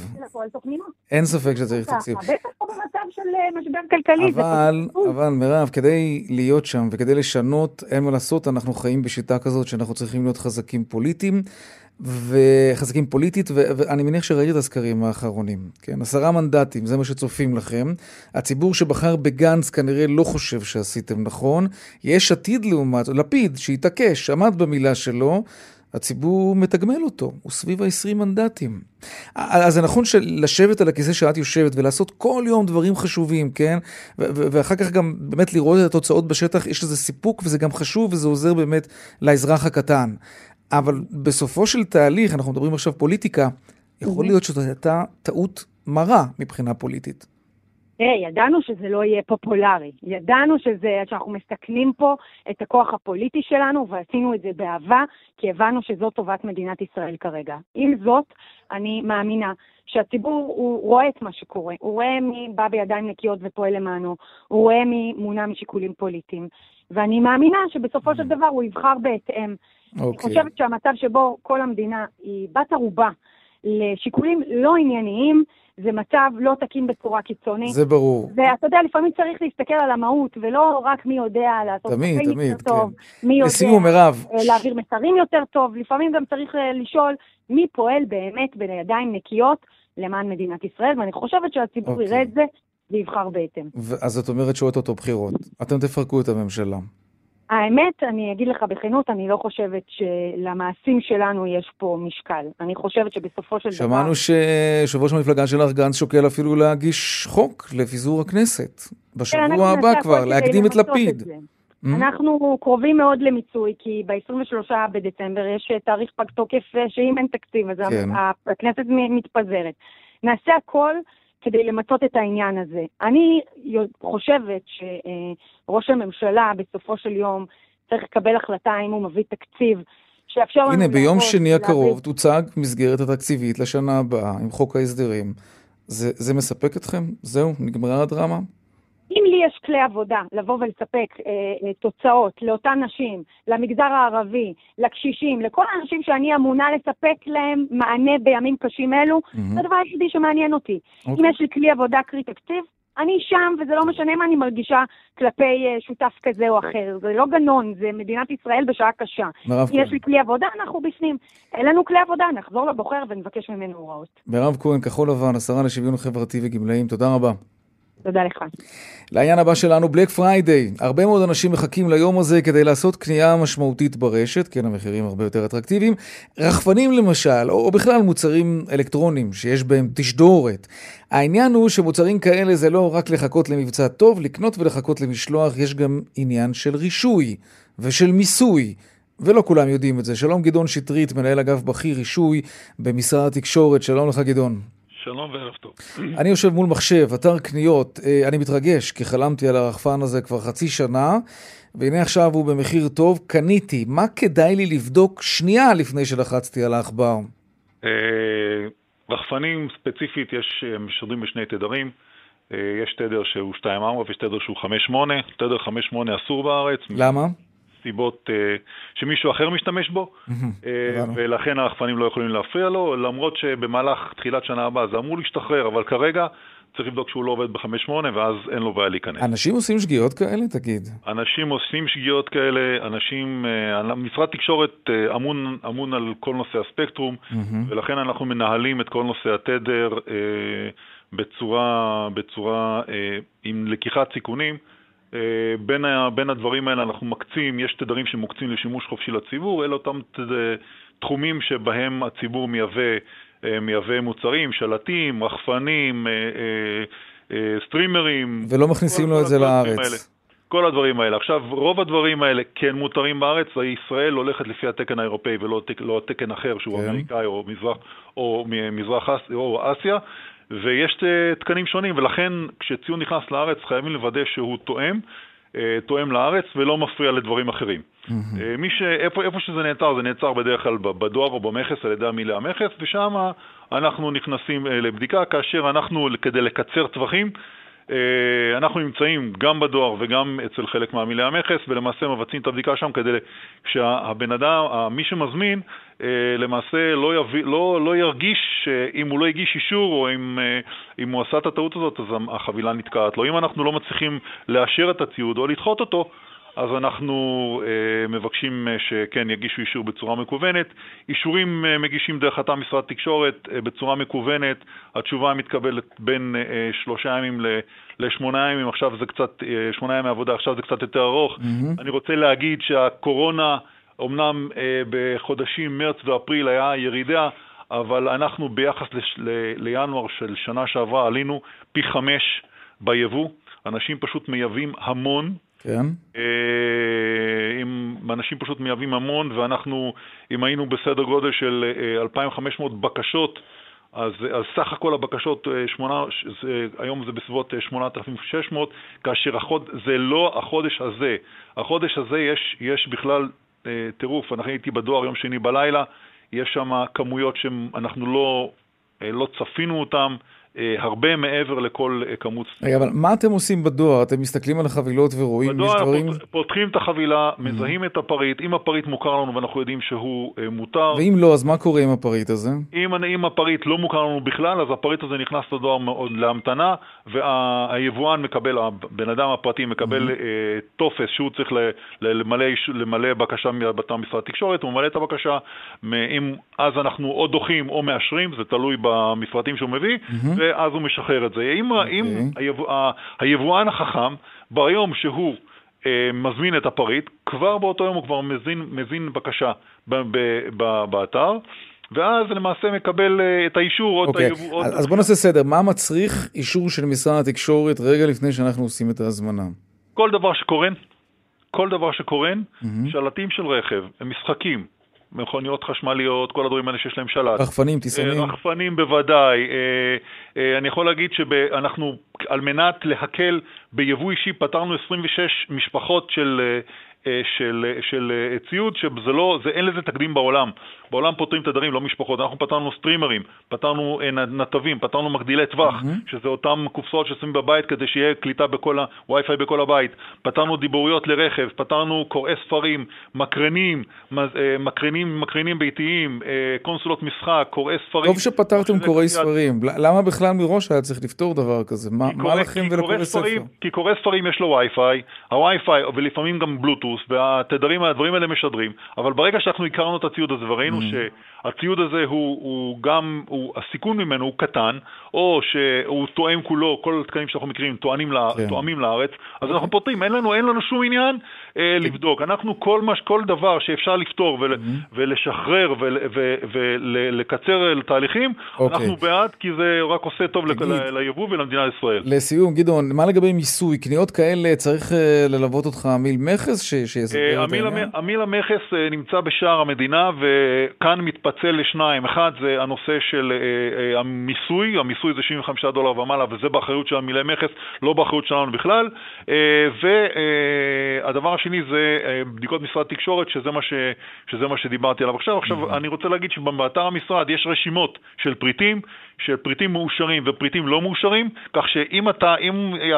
תוכניות. אין ספק שצריך תקציב. בטח פה במצב של אה, משבר כלכלי. אבל, אבל מירב, כדי להיות שם וכדי לשנות, אין מה לעשות, אנחנו חיים בשיטה כזאת שאנחנו צריכים להיות חזקים פוליטיים, וחזקים פוליטית, ו- ואני מניח שראית את הסקרים האחרונים, כן? עשרה מנדטים, זה מה שצופים לכם. הציבור שבחר בגנץ כנראה לא חושב שעשיתם נכון. יש עתיד לעומת, לפיד, שהתעקש, עמד במילה שלו, הציבור מתגמל אותו, הוא סביב ה-20 מנדטים. אז זה נכון שלשבת על הכיסא שאת יושבת ולעשות כל יום דברים חשובים, כן? ואחר כך גם באמת לראות את התוצאות בשטח, יש לזה סיפוק וזה גם חשוב וזה עוזר באמת לאזרח הקטן. אבל בסופו של תהליך, אנחנו מדברים עכשיו פוליטיקה, יכול להיות שזו הייתה טעות מרה מבחינה פוליטית. תראה, ידענו שזה לא יהיה פופולרי. ידענו שזה, שאנחנו מסכנים פה את הכוח הפוליטי שלנו, ועשינו את זה באהבה, כי הבנו שזאת טובת מדינת ישראל כרגע. עם זאת, אני מאמינה שהציבור, הוא רואה את מה שקורה. הוא רואה מי בא בידיים נקיות ופועל למענו. הוא רואה מי מונע משיקולים פוליטיים. ואני מאמינה שבסופו של דבר הוא יבחר בהתאם. Okay. אני אוקיי. חושבת שהמצב שבו כל המדינה היא בת ערובה לשיקולים לא ענייניים, זה מצב לא תקין בצורה קיצונית. זה ברור. ואתה יודע, לפעמים צריך להסתכל על המהות, ולא רק מי יודע לעשות תמיד, תמיד, יותר כן. טוב, מי יודע לסיום, מירב. אה, להעביר מסרים יותר טוב, לפעמים גם צריך אה, לשאול מי פועל באמת בידיים נקיות למען מדינת ישראל, ואני חושבת שהציבור אוקיי. יראה את זה ויבחר בהתאם. אז זאת אומרת שעוד אותו בחירות. אתם תפרקו את הממשלה. האמת, אני אגיד לך בכנות, אני לא חושבת שלמעשים שלנו יש פה משקל. אני חושבת שבסופו של שמענו דבר... שמענו שיושב ראש המפלגה שלך, גנץ, שוקל אפילו להגיש חוק לפיזור הכנסת. בשבוע כן, הבא כבר, להקדים את לפיד. Mm-hmm. אנחנו קרובים מאוד למיצוי, כי ב-23 בדצמבר יש תאריך פג תוקף שאם אין תקציב, אז כן. הכנסת מתפזרת. נעשה הכל כדי למצות את העניין הזה. אני חושבת שראש הממשלה בסופו של יום צריך לקבל החלטה אם הוא מביא תקציב שיאפשר לנו... הנה, ביום שני הקרוב להביא... תוצג מסגרת התקציבית לשנה הבאה עם חוק ההסדרים. זה, זה מספק אתכם? זהו? נגמרה הדרמה? אם לי יש כלי עבודה לבוא ולספק אה, אה, תוצאות לאותן נשים, למגזר הערבי, לקשישים, לכל האנשים שאני אמונה לספק להם מענה בימים קשים אלו, mm-hmm. זה הדבר היחידי שמעניין אותי. Okay. אם אוקיי. יש לי כלי עבודה קרי תקציב, אני שם, וזה לא משנה מה אני מרגישה כלפי uh, שותף כזה או אחר. זה לא גנון, זה מדינת ישראל בשעה קשה. אם יש לי כלי עבודה, אנחנו בפנים. אין לנו כלי עבודה, נחזור לבוחר ונבקש ממנו הוראות. מירב כהן, כחול לבן, השרה לשוויון חברתי וגמלאים, תודה רבה. תודה לך. לעניין הבא שלנו, Black Friday. הרבה מאוד אנשים מחכים ליום הזה כדי לעשות קנייה משמעותית ברשת, כן, המחירים הרבה יותר אטרקטיביים. רחפנים למשל, או בכלל מוצרים אלקטרוניים שיש בהם תשדורת. העניין הוא שמוצרים כאלה זה לא רק לחכות למבצע טוב, לקנות ולחכות למשלוח, יש גם עניין של רישוי ושל מיסוי. ולא כולם יודעים את זה. שלום גדעון שטרית, מנהל אגף בכיר רישוי במשרד התקשורת. שלום לך גדעון. שלום וערב טוב. אני יושב מול מחשב, אתר קניות, אה, אני מתרגש, כי חלמתי על הרחפן הזה כבר חצי שנה, והנה עכשיו הוא במחיר טוב, קניתי. מה כדאי לי לבדוק שנייה לפני שלחצתי על העכבר? אה, רחפנים ספציפית יש, משדרים בשני תדרים. אה, יש תדר שהוא 2.4 ויש תדר שהוא 5.8. תדר 5.8 אסור בארץ. למה? סיבות uh, שמישהו אחר משתמש בו, uh, ולכן הרחפנים לא יכולים להפריע לו, למרות שבמהלך תחילת שנה הבאה זה אמור להשתחרר, אבל כרגע צריך לבדוק שהוא לא עובד ב-5.8 ואז אין לו בעיה להיכנס. אנשים עושים שגיאות כאלה, תגיד? אנשים עושים שגיאות כאלה, אנשים, uh, משרד תקשורת אמון, אמון על כל נושא הספקטרום, ולכן אנחנו מנהלים את כל נושא התדר בצורה, בצורה uh, עם לקיחת סיכונים. אה, בין, ה, בין הדברים האלה אנחנו מקצים, יש תדרים שמוקצים לשימוש חופשי לציבור, אלה אותם תחומים שבהם הציבור מייבא, אה, מייבא מוצרים, שלטים, רחפנים, אה, סטרימרים. ולא מכניסים לו את זה לארץ. האלה. כל הדברים האלה. עכשיו, רוב הדברים האלה כן מותרים בארץ, ישראל הולכת לפי התקן האירופאי ולא לא תקן אחר שהוא כן. אמריקאי או מזרח, או מזרח או אסיה, ויש אה, תקנים שונים, ולכן כשציון נכנס לארץ חייבים לוודא שהוא תואם, אה, תואם לארץ ולא מפריע לדברים אחרים. Mm-hmm. מי ש... איפה, איפה שזה נעצר, זה נעצר בדרך כלל בדואר או במכס על ידי המילה המכס, ושם אנחנו נכנסים לבדיקה, כאשר אנחנו, כדי לקצר טווחים, אה, אנחנו נמצאים גם בדואר וגם אצל חלק מעמילי המכס, ולמעשה מבצעים את הבדיקה שם כדי שהבן אדם, מי שמזמין, אה, למעשה לא, יביא, לא, לא ירגיש שאם הוא לא הגיש אישור או אם, אה, אם הוא עשה את הטעות הזאת, אז החבילה נתקעת לו. אם אנחנו לא מצליחים לאשר את הציוד או לדחות אותו, אז אנחנו אה, מבקשים אה, שכן יגישו אישור בצורה מקוונת. אישורים אה, מגישים דרך אתר משרד תקשורת אה, בצורה מקוונת, התשובה מתקבלת בין אה, שלושה ימים ל, לשמונה ימים, עכשיו זה קצת, אה, שמונה ימי עבודה, עכשיו זה קצת יותר ארוך. Mm-hmm. אני רוצה להגיד שהקורונה, אמנם אה, בחודשים מרץ ואפריל היה ירידה, אבל אנחנו ביחס לש, ל, לינואר של שנה שעברה עלינו פי חמש ביבוא. אנשים פשוט מייבאים המון. כן. אה, אם אנשים פשוט מייבאים המון, ואנחנו, אם היינו בסדר גודל של 2,500 אה, בקשות, אז, אז סך הכל הבקשות, אה, שמונה, זה, היום זה בסביבות 8,600, כאשר החוד, זה לא החודש הזה. החודש הזה יש, יש בכלל טירוף. אני הייתי בדואר יום שני בלילה, יש שם כמויות שאנחנו לא, לא צפינו אותן. אה, הרבה מעבר לכל אה, כמות... רגע, אבל מה אתם עושים בדואר? אתם מסתכלים על החבילות ורואים יש דברים... בדואר פותחים את החבילה, mm-hmm. מזהים את הפריט, אם הפריט מוכר לנו ואנחנו יודעים שהוא אה, מותר... ואם לא, אז מה קורה עם הפריט הזה? אם, אם הפריט לא מוכר לנו בכלל, אז הפריט הזה נכנס לדואר להמתנה, והיבואן מקבל, הבן אדם הפרטי מקבל mm-hmm. טופס שהוא צריך למלא, למלא בקשה באתר משרד התקשורת, הוא ממלא את הבקשה, אם אז אנחנו או דוחים או מאשרים, זה תלוי במפרטים שהוא מביא, mm-hmm. ואז הוא משחרר את זה. אם, okay. אם אוקיי. היבוא, היבואן החכם, ביום שהוא אה, מזמין את הפריט, כבר באותו יום הוא כבר מזין, מזין בקשה ב, ב, ב, באתר. ואז למעשה מקבל אה, את האישור. Okay. אוקיי, אז, אז בוא נעשה סדר, מה מצריך אישור של משרד התקשורת רגע לפני שאנחנו עושים את ההזמנה? כל דבר שקורן, כל דבר שקורן, mm-hmm. שלטים של רכב, משחקים, מכוניות חשמליות, כל הדברים האלה שיש להם שלט. רחפנים, טיסנים. אה, רחפנים בוודאי. אה, אה, אני יכול להגיד שאנחנו, על מנת להקל ביבוא אישי, פתרנו 26 משפחות של של, של אה, ציוד שזה לא, זה, אין לזה תקדים בעולם. בעולם פותרים תדרים, לא משפחות. אנחנו פתרנו סטרימרים, פתרנו אה, נתבים, פתרנו מגדילי טווח, mm-hmm. שזה אותם קופסאות ששמים בבית כדי שיהיה קליטה בכל ה-Wi-Fi בכל הבית. פתרנו דיבוריות לרכב, פתרנו קוראי ספרים, מקרנים, מקרנים, מקרנים ביתיים, קונסולות משחק, קוראי ספרים. טוב שפתרתם קוראי ספרים. למה בכלל מראש היה צריך לפתור דבר כזה? מה, מה לכם ולקוראי ספר? כי קוראי ספרים יש לו Wi-Fi, ה-Wi-Fi ולפעמים גם בלוטוס. בלוטוס, והתדרים, הדברים האלה משדרים, אבל ברגע שאנחנו הכרנו את הציוד הזה וראינו mm. שהציוד הזה הוא, הוא גם, הוא, הסיכון ממנו הוא קטן, או שהוא תואם כולו, כל התקנים שאנחנו מכירים תואמים, כן. תואמים לארץ, אז okay. אנחנו פותרים, אין לנו, אין לנו שום עניין אה, כן. לבדוק. אנחנו כל, מש, כל דבר שאפשר לפתור ול, mm-hmm. ולשחרר ולקצר תהליכים, okay. אוקיי. אנחנו בעד, כי זה רק עושה טוב ליבוא ולמדינת ישראל. לסיום, גדעון, מה לגבי מיסוי? קניות כאלה צריך אה, ללוות אותך מיל מכס? שיסביר את העניין? המיל המכס אה, נמצא בשער המדינה, וכאן מתפצל לשניים. אחד זה הנושא של אה, אה, המיסוי, המיסוי זה 75 דולר ומעלה, וזה באחריות של המילי מכס, לא באחריות שלנו בכלל. והדבר השני זה בדיקות משרד תקשורת, שזה מה, ש, שזה מה שדיברתי עליו עכשיו. עכשיו, אני רוצה להגיד שבאתר המשרד יש רשימות של פריטים, של פריטים מאושרים ופריטים לא מאושרים, כך שאם אתה,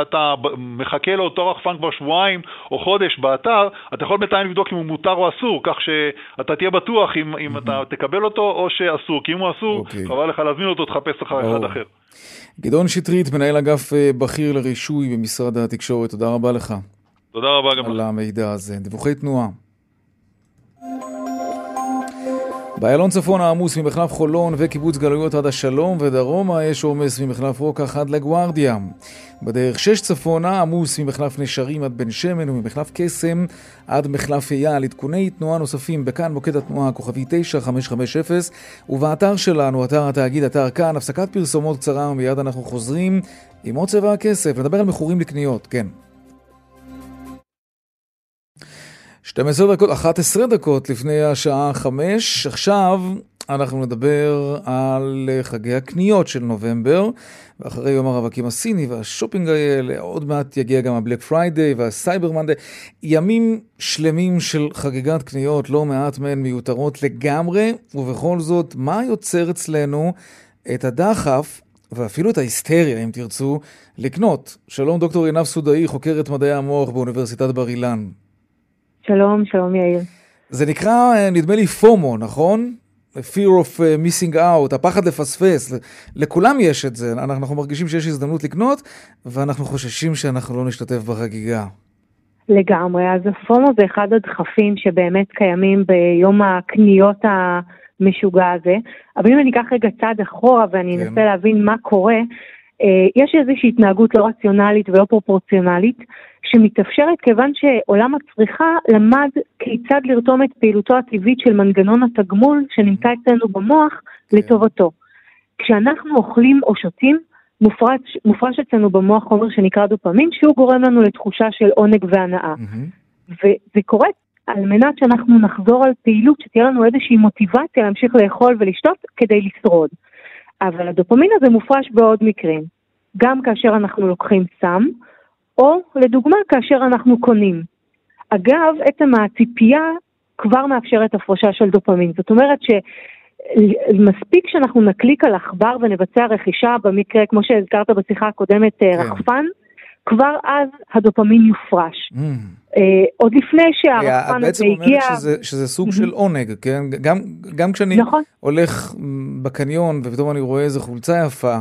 אתה מחכה לאותו רחפן כבר שבועיים או חודש באתר, אתה יכול בינתיים לבדוק אם הוא מותר או אסור, כך שאתה תהיה בטוח אם, אם אתה תקבל אותו או שאסור, כי אם הוא אסור, okay. אוקיי. חבל לך להזמין אותו, תחפש לך אחד אחר. גדעון שטרית, מנהל אגף אה, בכיר לרישוי במשרד התקשורת, תודה רבה לך. תודה רבה גם לך. על המידע הזה. דיווחי תנועה. באיילון צפון העמוס ממחלף חולון וקיבוץ גלויות עד השלום, ודרומה יש עומס ממחלף רוקח עד לגוארדיה. בדרך שש צפונה עמוס ממחלף נשרים עד בן שמן וממחלף קסם עד מחלף אייל. עדכוני תנועה נוספים בכאן מוקד התנועה הכוכבי 9550 ובאתר שלנו, אתר התאגיד, אתר כאן, הפסקת פרסומות קצרה ומיד אנחנו חוזרים עם עוד צבע הכסף, נדבר על מכורים לקניות, כן. 12 דקות, 11 דקות לפני השעה 5. עכשיו אנחנו נדבר על חגי הקניות של נובמבר, ואחרי יום הרווקים הסיני והשופינג האלה, עוד מעט יגיע גם ה Black Friday וה Cyber Monday. ימים שלמים של חגיגת קניות, לא מעט מהן מיותרות לגמרי, ובכל זאת, מה יוצר אצלנו את הדחף ואפילו את ההיסטריה, אם תרצו, לקנות? שלום דוקטור עינב סודאי, חוקרת מדעי המוח באוניברסיטת בר אילן. שלום, שלום יאיר. זה נקרא, אה, נדמה לי, פומו, נכון? fear of uh, missing out, הפחד לפספס, לכולם יש את זה, אנחנו מרגישים שיש הזדמנות לקנות, ואנחנו חוששים שאנחנו לא נשתתף בחגיגה. לגמרי, אז הפומו זה אחד הדחפים שבאמת קיימים ביום הקניות המשוגע הזה. אבל אם אני אקח רגע צעד אחורה ואני כן. אנסה להבין מה קורה, אה, יש איזושהי התנהגות לא רציונלית ולא פרופורציונלית שמתאפשרת כיוון שעולם הצריכה למד כיצד לרתום את פעילותו הטבעית של מנגנון התגמול שנמצא אצלנו במוח כן. לטובתו. כשאנחנו אוכלים או שותים, מופרש, מופרש אצלנו במוח חומר שנקרא דופמין, שהוא גורם לנו לתחושה של עונג והנאה. מהמם. וזה קורה על מנת שאנחנו נחזור על פעילות, שתהיה לנו איזושהי מוטיבציה להמשיך לאכול ולשתות כדי לשרוד. אבל הדופמין הזה מופרש בעוד מקרים, גם כאשר אנחנו לוקחים סם, או לדוגמה כאשר אנחנו קונים. אגב, עצם הציפייה כבר מאפשרת הפרשה של דופמין. זאת אומרת שמספיק שאנחנו נקליק על עכבר ונבצע רכישה, במקרה, כמו שהזכרת בשיחה הקודמת, כן. רחפן, כבר אז הדופמין יופרש. Mm. אה, עוד לפני את שהרחפן הזה בעצם הגיע... אומרת שזה, שזה סוג Mhm. של עונג, כן? גם, גם כשאני נכון. הולך מ, בקניון ופתאום אני רואה איזה חולצה יפה,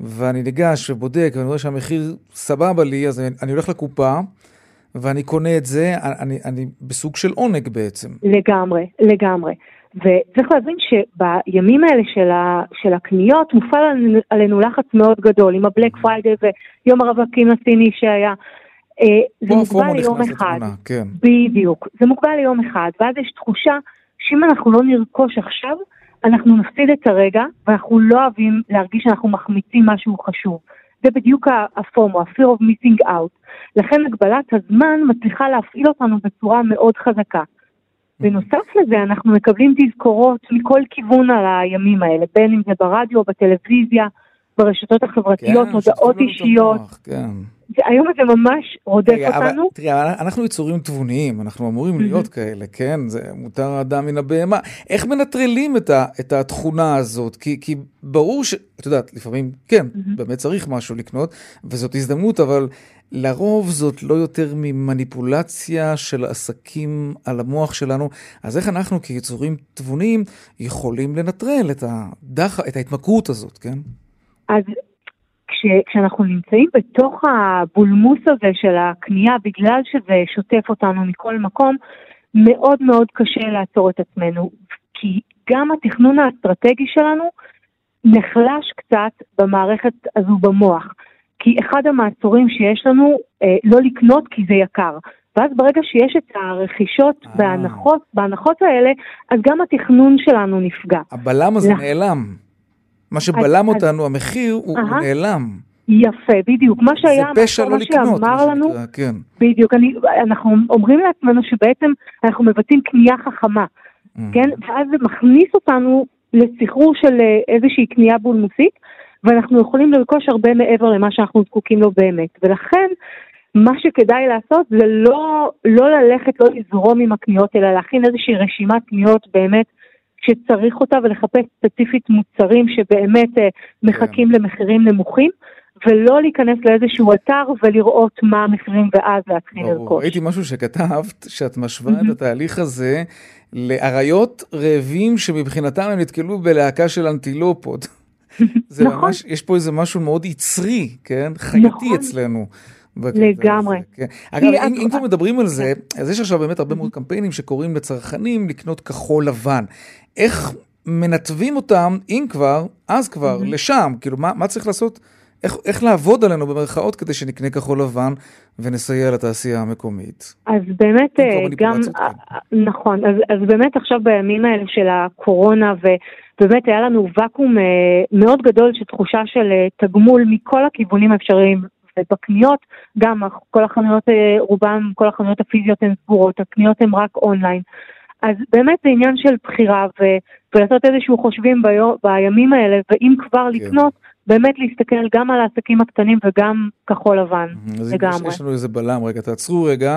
ואני ניגש ובודק ואני רואה שהמחיר סבבה לי, אז אני, אני הולך לקופה ואני קונה את זה, אני, אני בסוג של עונג בעצם. לגמרי, לגמרי. וצריך להבין שבימים האלה של, ה, של הקניות מופעל עלינו- לחץ מאוד גדול, עם הבלק פריידי ויום הרווקים הסיני שהיה. אה, זה מוגבל ליום אחד. לתמונה, כן. בדיוק. זה מוגבל ליום אחד, ואז יש תחושה שאם אנחנו לא נרכוש עכשיו, אנחנו נפסיד את הרגע, ואנחנו לא אוהבים להרגיש שאנחנו מחמיצים משהו חשוב. זה בדיוק הפומו, ה-fear of missing out. לכן הגבלת הזמן מצליחה להפעיל אותנו בצורה מאוד חזקה. בנוסף לזה, אנחנו מקבלים תזכורות מכל כיוון על הימים האלה, בין אם זה ברדיו בטלוויזיה, ברשתות החברתיות, כן, הודעות אישיות. המוח, כן. זה- היום הזה ממש רודף אבל אותנו. אבל אנחנו יצורים תבוניים, אנחנו אמורים להיות כאלה, כן? זה מותר האדם מן הבהמה. איך מנטרלים את, ה, את התכונה הזאת? כי, כי ברור ש... את יודעת, לפעמים, כן, באמת צריך משהו לקנות, וזאת הזדמנות, אבל לרוב זאת לא יותר ממניפולציה של עסקים על המוח שלנו. אז איך אנחנו כיצורים תבוניים יכולים לנטרל את, הדח, את ההתמכרות הזאת, כן? אז כש, כשאנחנו נמצאים בתוך הבולמוס הזה של הקנייה, בגלל שזה שוטף אותנו מכל מקום, מאוד מאוד קשה לעצור את עצמנו. כי גם התכנון האסטרטגי שלנו נחלש קצת במערכת הזו במוח. כי אחד המעצורים שיש לנו, אה, לא לקנות כי זה יקר. ואז ברגע שיש את הרכישות אה. בהנחות, בהנחות האלה, אז גם התכנון שלנו נפגע. הבלם הזה לח- נעלם. מה שבלם אז- אותנו, המחיר, הוא, הוא. נעלם. יפה, בדיוק. מה שהיה, זה פשע לא לקנות, מה שאמר לנו, שנקרא, כן. בדיוק, אני, אנחנו אומרים לעצמנו שבעצם אנחנו מבצעים קנייה חכמה, Mm. כן? ואז זה מכניס אותנו לסחרור של אה, איזושהי קנייה בולמוסית, ואנחנו יכולים לרכוש הרבה מעבר למה שאנחנו זקוקים לו באמת. ולכן, מה שכדאי לעשות זה לא, לא ללכת, לא לזרום עם הקניות, אלא להכין איזושהי רשימת קניות באמת שצריך אותה, ולחפש ספציפית מוצרים שבאמת אה, מחכים למחירים נמוכים. ולא להיכנס לאיזשהו אתר ולראות מה המחירים ואז להתחיל. לרכוש. ראיתי משהו שכתבת, שאת משווה את התהליך הזה לאריות רעבים שמבחינתם הם נתקלו בלהקה של אנטילופות. זה נכון. ממש, יש פה איזה משהו מאוד יצרי, כן? חייתי נכון. אצלנו. לגמרי. הזה, כן. אגב, אם, את- אם כבר מדברים על זה, אז יש עכשיו באמת הרבה מאוד קמפיינים שקוראים לצרכנים לקנות כחול לבן. איך מנתבים אותם, אם כבר, אז כבר, לשם? כאילו, מה, מה צריך לעשות? איך, איך לעבוד עלינו במרכאות כדי שנקנה כחול לבן ונסייע לתעשייה המקומית? אז באמת אה, גם, מניפולציות, אה, אה, נכון, אז, אז באמת עכשיו בימים האלה של הקורונה, ובאמת היה לנו ואקום אה, מאוד גדול של תחושה של אה, תגמול מכל הכיוונים האפשריים, ובקניות, גם כל החנויות, אה, רובם, כל החנויות הפיזיות הן סגורות, הקניות הן רק אונליין. אז באמת זה עניין של בחירה ו, ולעשות איזשהו חושבים ביו, בימים האלה, ואם כבר כן. לקנות, באמת להסתכל גם על העסקים הקטנים וגם כחול לבן, אז אם יש, לגמרי. יש לנו איזה בלם, רגע, תעצרו רגע,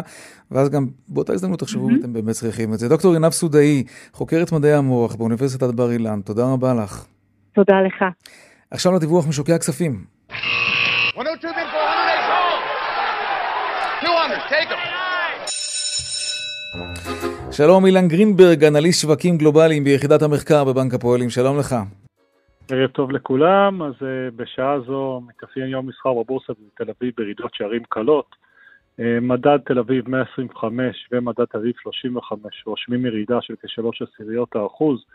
ואז גם באותה הזדמנות תחשבו אם אתם באמת צריכים את זה. דוקטור עינב סודאי, חוקרת מדעי המוח באוניברסיטת בר אילן, תודה רבה לך. תודה לך. עכשיו לדיווח משוקי הכספים. 102 bid for 100 200, take them. שלום אילן גרינברג, אנליסט שווקים גלובליים ביחידת המחקר בבנק הפועלים, שלום לך. ערב טוב לכולם, אז uh, בשעה זו מתאפיין יום מסחר בבורסה בתל אביב בירידות שערים קלות. מדד תל אביב 125 ומדד תל אביב 35 רושמים ירידה של כשלוש עשיריות האחוז.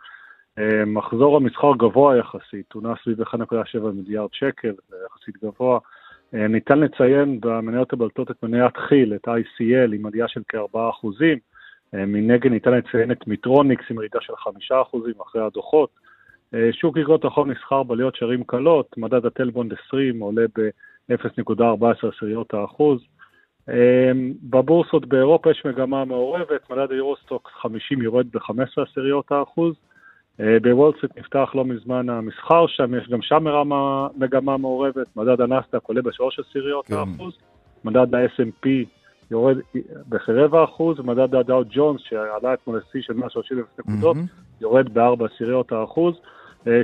מחזור המסחר גבוה יחסית, הוא נע סביב 1.7 מיליארד שקל, זה יחסית גבוה. ניתן לציין במניות הבולטות את מניית כי"ל, את ICL, עם עלייה של כ-4 אחוזים. מנגד ניתן לציין את מיטרוניקס עם ירידה של 5 אחוזים אחרי הדוחות. שוק אגרות החוב נסחר בעליות שערים קלות, מדד הטלבונד 20 עולה ב-0.14 עשיריות האחוז. בבורסות באירופה יש מגמה מעורבת, מדד היורוסטוקס 50 יורד ב-15 עשיריות האחוז. בוולסט נפתח לא מזמן המסחר שם, יש גם שם מרמה, מגמה מעורבת, מדד הנסדק עולה בשלוש עשיריות כן. האחוז, מדד ה-S&P יורד בכרבע אחוז, מדד הדאו ג'ונס שעלה אתמול לשיא של 130 אלף נקודות. יורד בארבע עשיריות האחוז.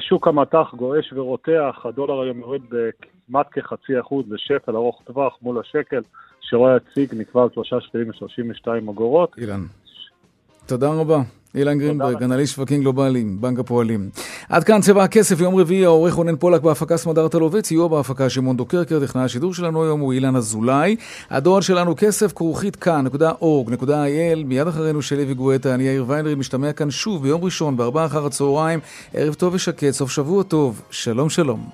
שוק המטח גועש ורותח, הדולר היום יורד בכמעט כחצי אחוז לשפל ארוך טווח מול השקל, שרואה הציג נקבע על שלושה שקלים ושלושים ושתיים אגורות. אילן, תודה רבה. אילן גרינברג, אנליסט שווקים גלובליים, בנק הפועלים. עד כאן צבע הכסף, יום רביעי, העורך רונן פולק בהפקה סמדר טלובץ, סיוע בהפקה שמעון דוקרקר, טכנאי השידור שלנו היום הוא אילן אזולאי. הדואל שלנו כסף כרוכית כאן.org.il, מיד אחרינו שלי וגואטה, אני יאיר ויינרי, משתמע כאן שוב ביום ראשון, בארבעה אחר הצהריים. ערב טוב ושקט, סוף שבוע טוב, שלום שלום.